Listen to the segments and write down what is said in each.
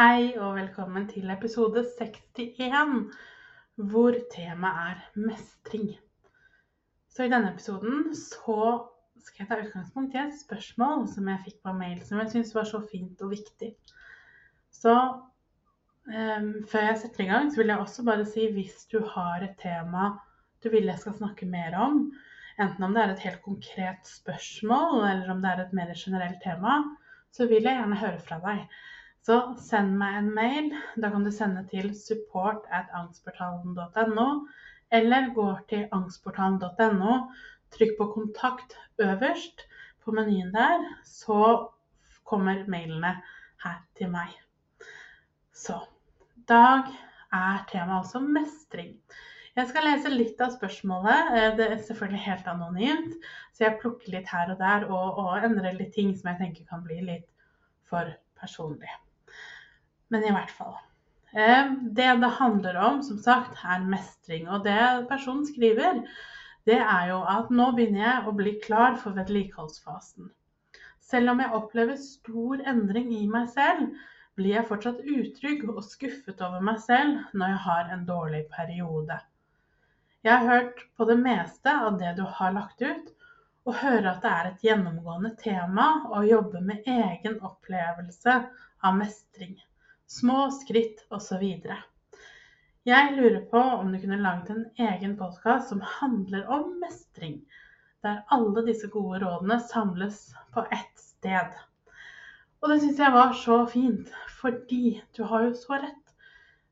Hei og velkommen til episode 61, hvor temaet er mestring. Så i denne episoden så skal jeg ta utgangspunkt i et spørsmål som jeg fikk på mail, som jeg syns var så fint og viktig. Så um, før jeg setter i gang, så vil jeg også bare si hvis du har et tema du vil jeg skal snakke mer om, enten om det er et helt konkret spørsmål, eller om det er et mer generelt tema, så vil jeg gjerne høre fra deg. Så send meg en mail. Da kan du sende til support at angstportalen.no, eller gå til angstportalen.no, trykk på kontakt øverst på menyen der, så kommer mailene her til meg. Så dag er temaet altså mestring. Jeg skal lese litt av spørsmålet. Eh, det er selvfølgelig helt anonymt, så jeg plukker litt her og der og, og endrer litt ting som jeg tenker kan bli litt for personlig. Men i hvert fall. Eh, det det handler om, som sagt, er mestring. Og det personen skriver, det er jo at nå begynner jeg å bli klar for vedlikeholdsfasen. Selv om jeg opplever stor endring i meg selv, blir jeg fortsatt utrygg og skuffet over meg selv når jeg har en dårlig periode. Jeg har hørt på det meste av det du har lagt ut, og hører at det er et gjennomgående tema å jobbe med egen opplevelse av mestring små skritt osv. Jeg lurer på om du kunne laget en egen podkast som handler om mestring, der alle disse gode rådene samles på ett sted. Og det syns jeg var så fint, fordi du har jo så rett.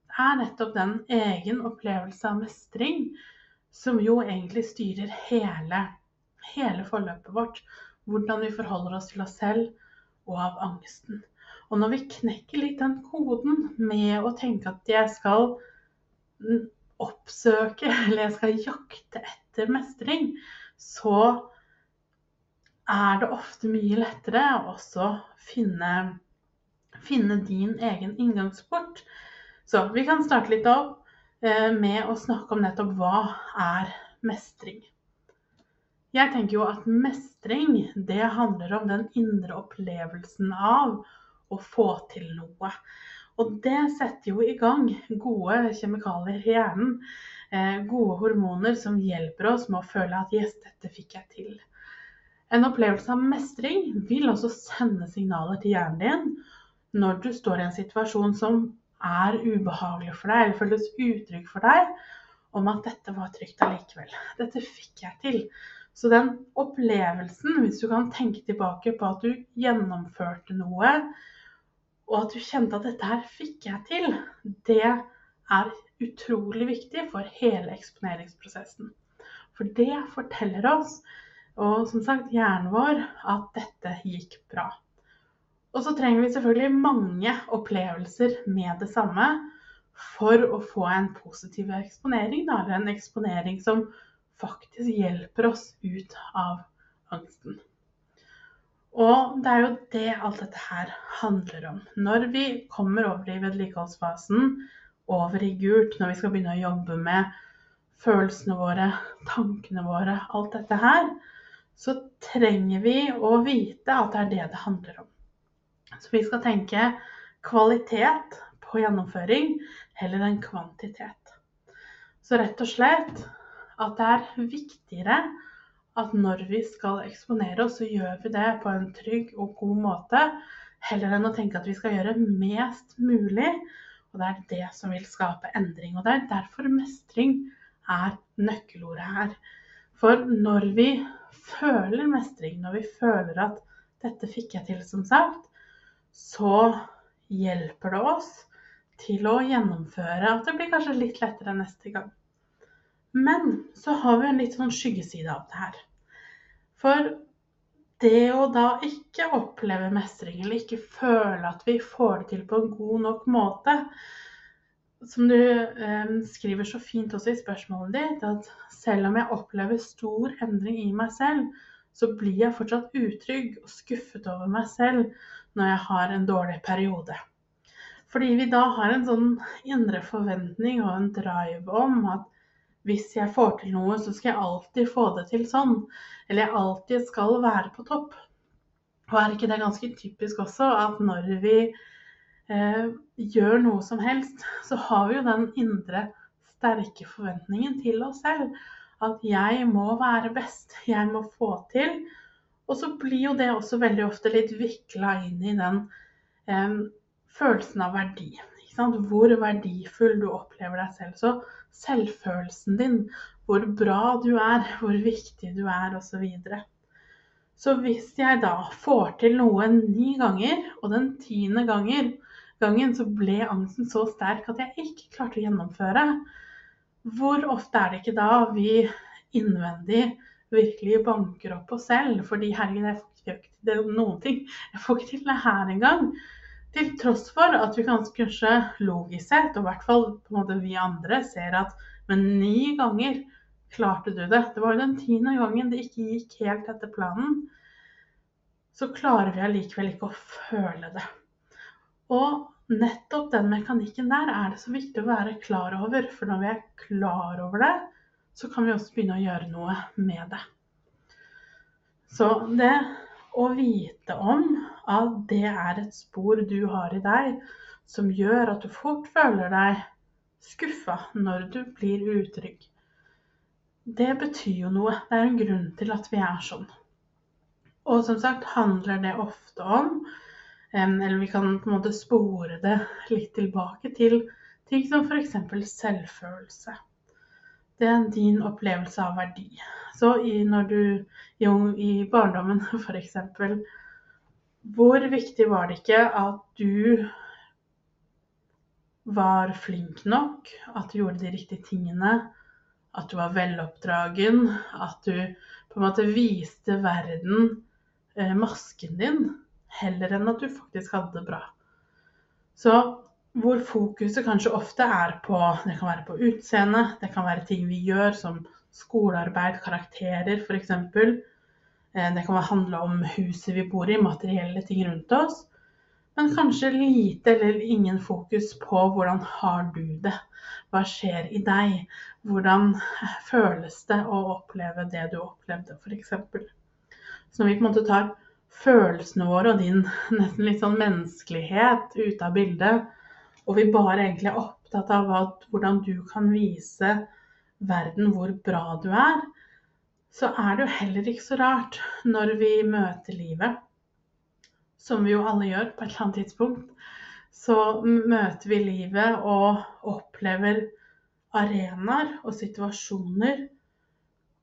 Det er nettopp den egen opplevelse av mestring som jo egentlig styrer hele, hele forløpet vårt. Hvordan vi forholder oss til oss selv og av angsten. Og når vi knekker litt den koden med å tenke at jeg skal oppsøke, eller jeg skal jakte etter mestring, så er det ofte mye lettere å også finne, finne din egen inngangsport. Så vi kan starte litt opp eh, med å snakke om nettopp hva er mestring. Jeg tenker jo at mestring, det handler om den indre opplevelsen av å få til noe. Og det setter jo i gang gode kjemikalier i hjernen. Eh, gode hormoner som hjelper oss med å føle at 'yes, dette fikk jeg til'. En opplevelse av mestring vil også sende signaler til hjernen din når du står i en situasjon som er ubehagelig for deg, eller føles utrygg for deg, om at dette var trygt allikevel. Dette fikk jeg til. Så den opplevelsen, hvis du kan tenke tilbake på at du gjennomførte noe, og at du kjente at dette her fikk jeg til, det er utrolig viktig for hele eksponeringsprosessen. For det forteller oss, og som sagt hjernen vår, at dette gikk bra. Og så trenger vi selvfølgelig mange opplevelser med det samme for å få en positiv eksponering, eller en eksponering som faktisk hjelper oss ut av angsten. Og det er jo det alt dette her handler om. Når vi kommer over i vedlikeholdsfasen, over i gult, når vi skal begynne å jobbe med følelsene våre, tankene våre, alt dette her, så trenger vi å vite at det er det det handler om. Så vi skal tenke kvalitet på gjennomføring heller enn kvantitet. Så rett og slett at det er viktigere at når vi skal eksponere oss, så gjør vi det på en trygg og god måte. Heller enn å tenke at vi skal gjøre mest mulig. Og det er det som vil skape endring. Og det er derfor mestring er nøkkelordet her. For når vi føler mestring, når vi føler at 'dette fikk jeg til', som sagt, så hjelper det oss til å gjennomføre at det blir kanskje litt lettere neste gang. Men så har vi en litt sånn skyggeside av det her. For det å da ikke oppleve mestring, eller ikke føle at vi får det til på en god nok måte, som du eh, skriver så fint også i spørsmålet ditt, at selv om jeg opplever stor endring i meg selv, så blir jeg fortsatt utrygg og skuffet over meg selv når jeg har en dårlig periode. Fordi vi da har en sånn indre forventning og en drive om at hvis jeg får til noe, så skal jeg alltid få det til sånn. Eller jeg alltid skal være på topp. Og er ikke det ganske typisk også at når vi eh, gjør noe som helst, så har vi jo den indre sterke forventningen til oss selv. At jeg må være best, jeg må få til. Og så blir jo det også veldig ofte litt vikla inn i den eh, følelsen av verdi. Hvor verdifull du opplever deg selv. Så selvfølelsen din, hvor bra du er, hvor viktig du er, osv. Så, så hvis jeg da får til noe ni ganger, og den tiende ganger, gangen så ble angsten så sterk at jeg ikke klarte å gjennomføre, hvor ofte er det ikke da vi innvendig virkelig banker opp oss selv? Fordi herregud, jeg får ikke til noen ting. Jeg får ikke til det her engang. Til tross for at vi kanskje logisk sett, og i hvert fall på en måte vi andre, ser at men ni ganger klarte du det. Det var jo den tiende gangen det ikke gikk helt etter planen. Så klarer vi allikevel ikke å føle det. Og nettopp den mekanikken der er det så viktig å være klar over. For når vi er klar over det, så kan vi også begynne å gjøre noe med det. Så det å vite om at det er et spor du har i deg som gjør at du fort føler deg skuffa når du blir utrygg. Det betyr jo noe. Det er en grunn til at vi er sånn. Og som sagt handler det ofte om Eller vi kan på en måte spore det litt tilbake til ting som f.eks. selvfølelse. Det er din opplevelse av verdi. Så i, når du jo, i barndommen f.eks. Hvor viktig var det ikke at du var flink nok, at du gjorde de riktige tingene, at du var veloppdragen, at du på en måte viste verden eh, masken din, heller enn at du faktisk hadde det bra. Så hvor fokuset kanskje ofte er på Det kan være på utseende, det kan være ting vi gjør som skolearbeid, karakterer f.eks. Eh, det kan handle om huset vi bor i, materielle ting rundt oss. Men kanskje lite eller ingen fokus på hvordan har du det? Hva skjer i deg? Hvordan føles det å oppleve det du opplevde, f.eks. Så når vi på en måte tar følelsene våre og din nesten litt sånn menneskelighet ute av bildet, og vi bare egentlig er opptatt av at, hvordan du kan vise verden hvor bra du er, så er det jo heller ikke så rart når vi møter livet, som vi jo alle gjør på et eller annet tidspunkt, så møter vi livet og opplever arenaer og situasjoner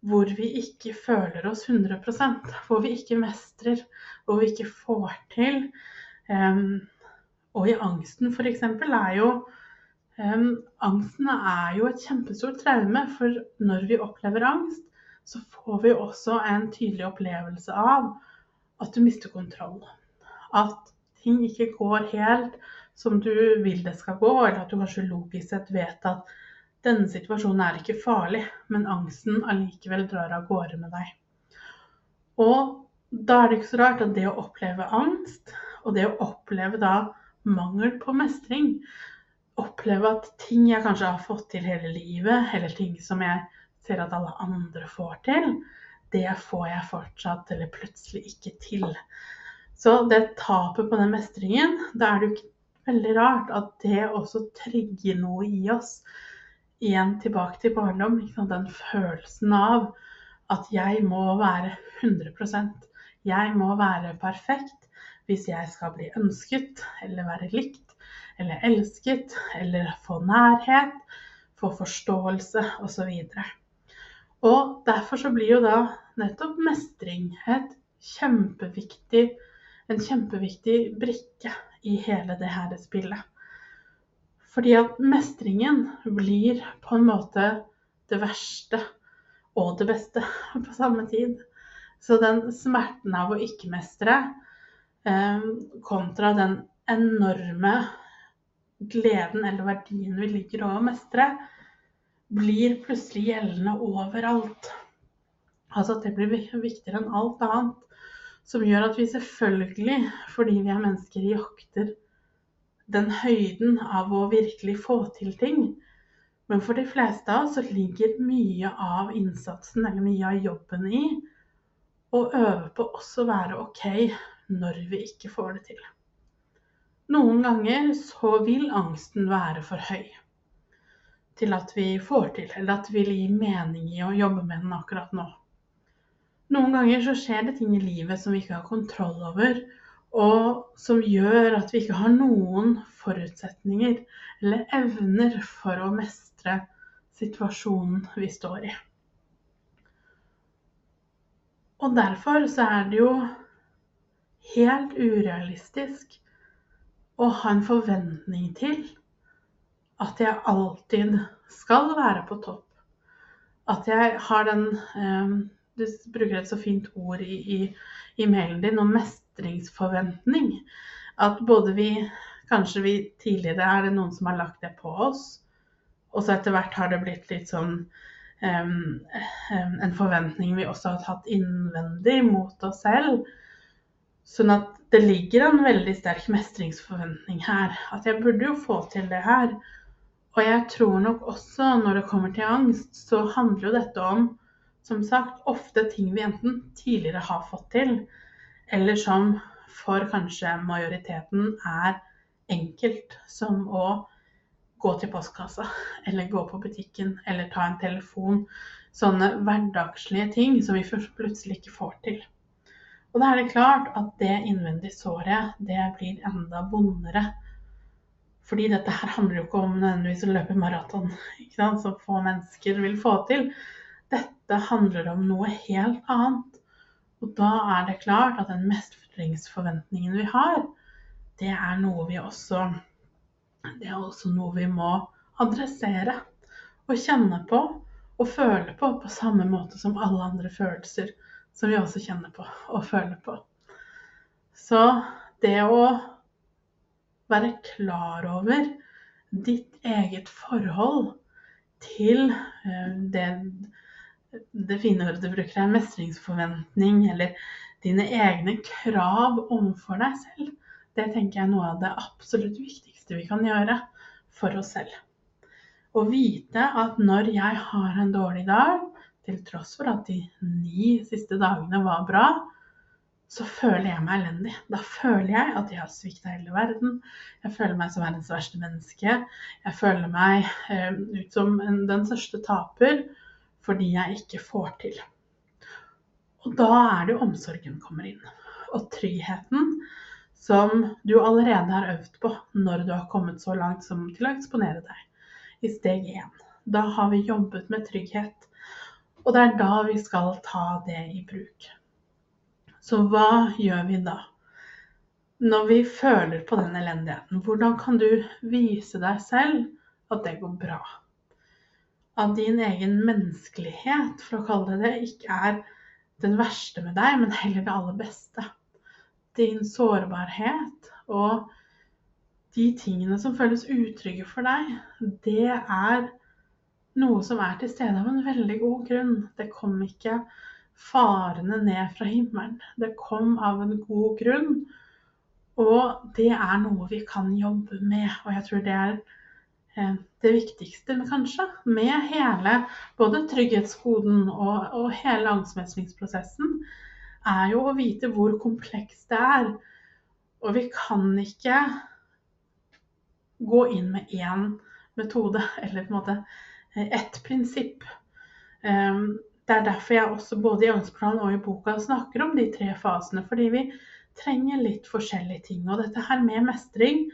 hvor vi ikke føler oss 100% hvor vi ikke mestrer, hvor vi ikke får til. Um, og i angsten f.eks. er jo um, Angsten er jo et kjempestort traume, for når vi opplever angst, så får vi også en tydelig opplevelse av at du mister kontroll. At ting ikke går helt som du vil det skal gå, eller at du kanskje logisk sett vet at denne situasjonen er ikke farlig, men angsten allikevel drar av gårde med deg. Og da er det ikke så rart at det å oppleve angst, og det å oppleve da mangel på mestring. Oppleve at ting jeg kanskje har fått til hele livet, eller ting som jeg ser at alle andre får til, det får jeg fortsatt eller plutselig ikke til. Så det tapet på den mestringen, da er det jo ikke veldig rart at det også trigger noe i oss. Igjen tilbake til barndom. Den følelsen av at jeg må være 100% Jeg må være perfekt hvis jeg skal bli ønsket eller være likt eller elsket eller få nærhet, få forståelse osv. Og derfor så blir jo da nettopp mestring et kjempeviktig, en kjempeviktig brikke i hele det her spillet. Fordi at mestringen blir på en måte det verste og det beste på samme tid. Så den smerten av å ikke mestre kontra den enorme gleden eller verdien vi ligger i å mestre, blir plutselig gjeldende overalt. Altså at det blir viktigere enn alt annet. Som gjør at vi selvfølgelig, fordi vi er mennesker, jakter den høyden av å virkelig få til ting. Men for de fleste av oss så ligger mye av innsatsen eller mye av jobben i å øve på også å være OK når vi ikke får det til. Noen ganger så vil angsten være for høy til at vi får til, eller at det vil gi mening i å jobbe med den akkurat nå. Noen ganger så skjer det ting i livet som vi ikke har kontroll over, og som gjør at vi ikke har noen forutsetninger eller evner for å mestre situasjonen vi står i. Og derfor så er det jo helt urealistisk å ha en forventning til at jeg alltid skal være på topp. At jeg har den eh, Du bruker et så fint ord i, i, i mailen din om mestringsforventning. At både vi Kanskje vi tidligere er det noen som har lagt det på oss, og så etter hvert har det blitt litt sånn um, en forventning vi også har tatt innvendig mot oss selv. Sånn at det ligger en veldig sterk mestringsforventning her. At jeg burde jo få til det her. Og jeg tror nok også når det kommer til angst, så handler jo dette om som sagt, ofte ting vi enten tidligere har fått til, eller som for kanskje majoriteten er enkelt som å gå til postkassa, eller gå på butikken, eller ta en telefon. Sånne hverdagslige ting som vi plutselig ikke får til. Og da er det klart at det innvendige såret, det blir enda vondere. Fordi dette her handler jo ikke om nødvendigvis å løpe maraton, som få mennesker vil få til. Dette handler om noe helt annet. Og da er det klart at den mestringsforventningen vi har, det er noe vi også Det er også noe vi må adressere og kjenne på og føle på på samme måte som alle andre følelser som vi også kjenner på og føler på. Så det å være klar over ditt eget forhold til eh, det, det fine ordet du bruker er mestringsforventning, eller dine egne krav overfor deg selv, det tenker jeg er noe av det absolutt viktigste vi kan gjøre for oss selv. Å vite at når jeg har en dårlig dag, til tross for at de ni siste dagene var bra, så føler jeg meg elendig. Da føler jeg at jeg har svikta hele verden. Jeg føler meg som verdens verste menneske. Jeg føler meg eh, ut som en, den største taper fordi jeg ikke får til. Og da er det jo omsorgen kommer inn. Og tryggheten som du allerede har øvd på når du har kommet så langt som til å eksponere deg i steg én. Da har vi jobbet med trygghet, og det er da vi skal ta det i bruk. Så hva gjør vi da? Når vi føler på den elendigheten, hvordan kan du vise deg selv at det går bra? At din egen menneskelighet, for å kalle det det, ikke er den verste med deg, men heller det aller beste din sårbarhet og de tingene som føles utrygge for deg, det er noe som er til stede av en veldig god grunn. Det kom ikke farende ned fra himmelen. Det kom av en god grunn. Og det er noe vi kan jobbe med. Og jeg tror det er eh, det viktigste, kanskje, med hele både trygghetskoden og, og hele angstmestringsprosessen, er jo å vite hvor komplekst det er. Og vi kan ikke gå inn med én metode eller på en måte ett prinsipp. Ehm, det er derfor jeg også både i ønskeplanen og i boka snakker om de tre fasene. Fordi vi trenger litt forskjellige ting. Og dette her med mestring,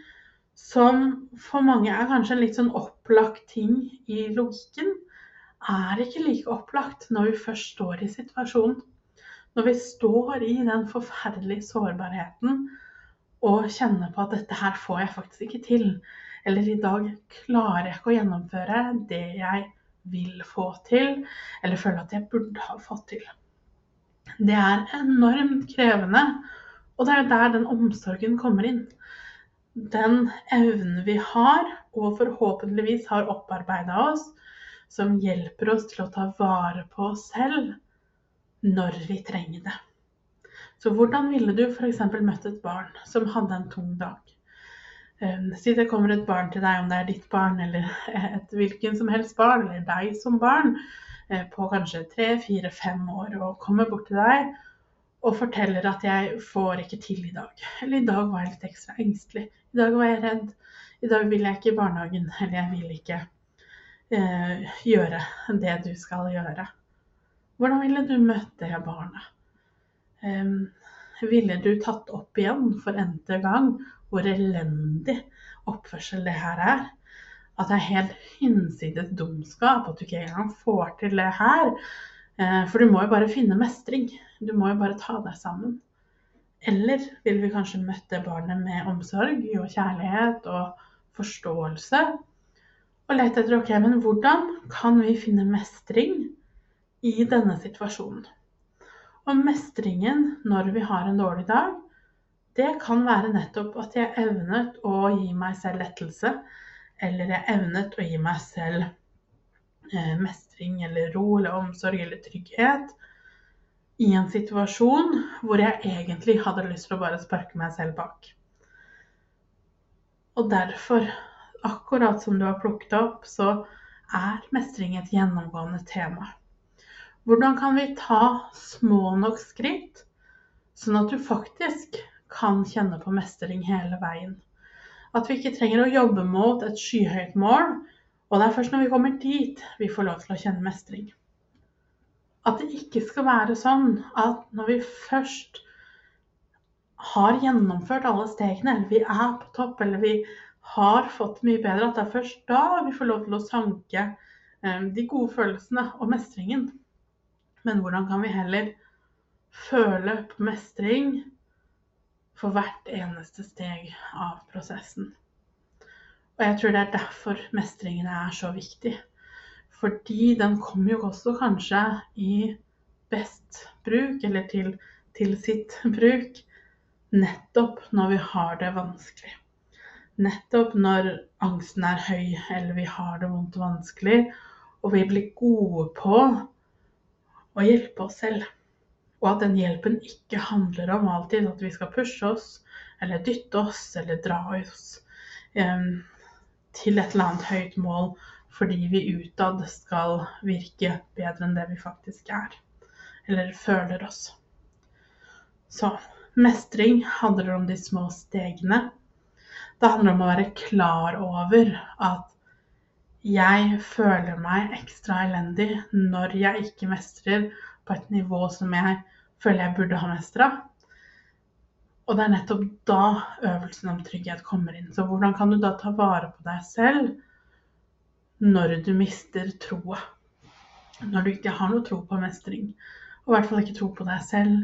som for mange er kanskje en litt sånn opplagt ting i logikken, er ikke like opplagt når vi først står i situasjonen. Når vi står i den forferdelige sårbarheten og kjenner på at dette her får jeg faktisk ikke til, eller i dag klarer jeg ikke å gjennomføre det jeg vil få til, eller føler at jeg burde ha fått til. Det er enormt krevende, og det er der den omsorgen kommer inn. den evnen vi har, og forhåpentligvis har opparbeida oss, som hjelper oss til å ta vare på oss selv når vi trenger det. Så hvordan ville du f.eks. møtt et barn som hadde en tung dag? Um, si det kommer et barn til deg, om det er ditt barn eller et hvilken som helst barn, eller deg som barn, eh, på kanskje tre, fire, fem år, og kommer bort til deg og forteller at 'jeg får ikke til i dag'. Eller 'i dag var jeg litt ekstra engstelig'. 'I dag var jeg redd'. 'I dag vil jeg ikke i barnehagen'. Eller 'jeg vil ikke eh, gjøre det du skal gjøre'. Hvordan ville du møtt det barnet? Um, ville du tatt opp igjen for n-te gang hvor elendig oppførsel det her er? At det er helt hinsides dumskap at du ikke engang får til det her. Eh, for du må jo bare finne mestring. Du må jo bare ta deg sammen. Eller ville vi kanskje møtt det barnet med omsorg og kjærlighet og forståelse? Og lett etter ok, men hvordan kan vi finne mestring i denne situasjonen? Og mestringen når vi har en dårlig dag, det kan være nettopp at jeg evnet å gi meg selv lettelse. Eller jeg evnet å gi meg selv eh, mestring eller ro eller omsorg eller trygghet i en situasjon hvor jeg egentlig hadde lyst til å bare sparke meg selv bak. Og derfor, akkurat som du har plukket opp, så er mestring et gjennomgående tema. Hvordan kan vi ta små nok skritt, sånn at du faktisk kan kjenne på mestring hele veien? At vi ikke trenger å jobbe mot et skyhøyt mål, og det er først når vi kommer dit vi får lov til å kjenne mestring at det ikke skal være sånn at når vi først har gjennomført alle stegene, eller vi er på topp, eller vi har fått mye bedre, at det er først da vi får lov til å sanke eh, de gode følelsene og mestringen. Men hvordan kan vi heller føle på mestring for hvert eneste steg av prosessen? Og jeg tror det er derfor mestringen er så viktig. Fordi den kommer jo også kanskje i best bruk, eller til, til sitt bruk, nettopp når vi har det vanskelig. Nettopp når angsten er høy, eller vi har det vondt og vanskelig, og vi blir gode på å hjelpe oss selv. Og at den hjelpen ikke handler om alltid at vi skal pushe oss, eller dytte oss, eller dra oss um, til et eller annet høyt mål fordi vi utad skal virke bedre enn det vi faktisk er. Eller føler oss. Så mestring handler om de små stegene. Det handler om å være klar over at jeg føler meg ekstra elendig når jeg ikke mestrer på et nivå som jeg føler jeg burde ha mestra. Og det er nettopp da øvelsen om trygghet kommer inn. Så hvordan kan du da ta vare på deg selv? når du mister troa. Når du ikke har noe tro på mestring, og i hvert fall ikke tro på deg selv.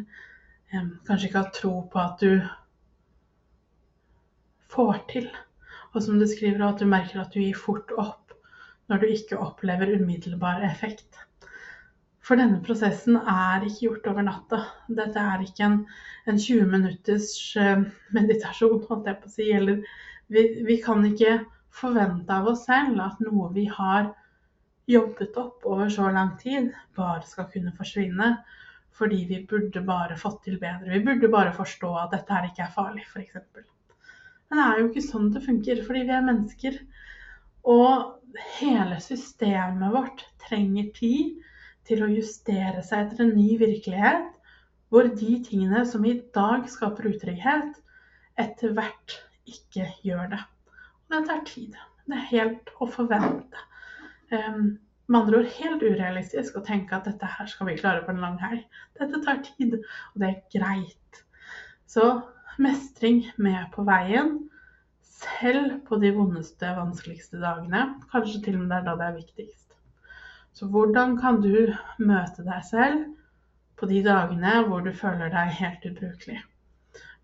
Kanskje ikke ha tro på at du får til. Og som du skriver, at du merker at du gir fort opp når du ikke opplever umiddelbar effekt. For denne prosessen er ikke gjort over natta. Dette er ikke en, en 20 minutters eh, meditasjon, holdt jeg på å si. Eller vi, vi kan ikke forvente av oss selv at noe vi har jobbet opp over så lang tid, bare skal kunne forsvinne. Fordi vi burde bare fått til bedre. Vi burde bare forstå at dette her ikke er farlig, f.eks. Men det er jo ikke sånn det funker, fordi vi er mennesker. Og hele systemet vårt trenger tid til å justere seg etter en ny virkelighet, hvor de tingene som i dag skaper utrygghet, etter hvert ikke gjør det. Og Det tar tid. Det er helt å forvente. Um, med andre ord helt urealistisk å tenke at dette her skal vi klare på en lang helg. Dette tar tid, og det er greit. Så mestring med på veien, selv på de vondeste, vanskeligste dagene. Kanskje til og med det er da det er viktigst. Så hvordan kan du møte deg selv på de dagene hvor du føler deg helt ubrukelig?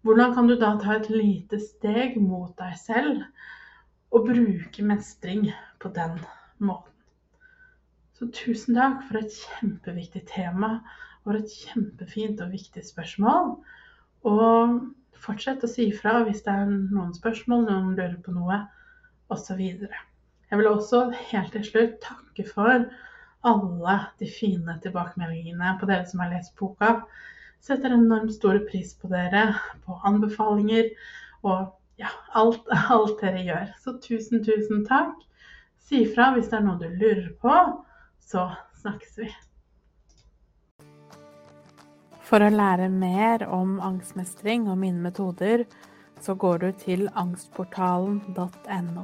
Hvordan kan du da ta et lite steg mot deg selv og bruke mestring på den måten. Så tusen takk for et kjempeviktig tema og et kjempefint og viktig spørsmål. Og fortsett å si fra hvis det er noen spørsmål, noen lurer på noe, osv. Jeg vil også helt til slutt takke for alle de fine tilbakemeldingene på dere som har lest boka. Setter enormt stor pris på dere, på anbefalinger og ja, alt, alt dere gjør. Så tusen, tusen takk. Si fra hvis det er noe du lurer på, så snakkes vi. For å lære mer om angstmestring og mine metoder, så går du til angstportalen.no.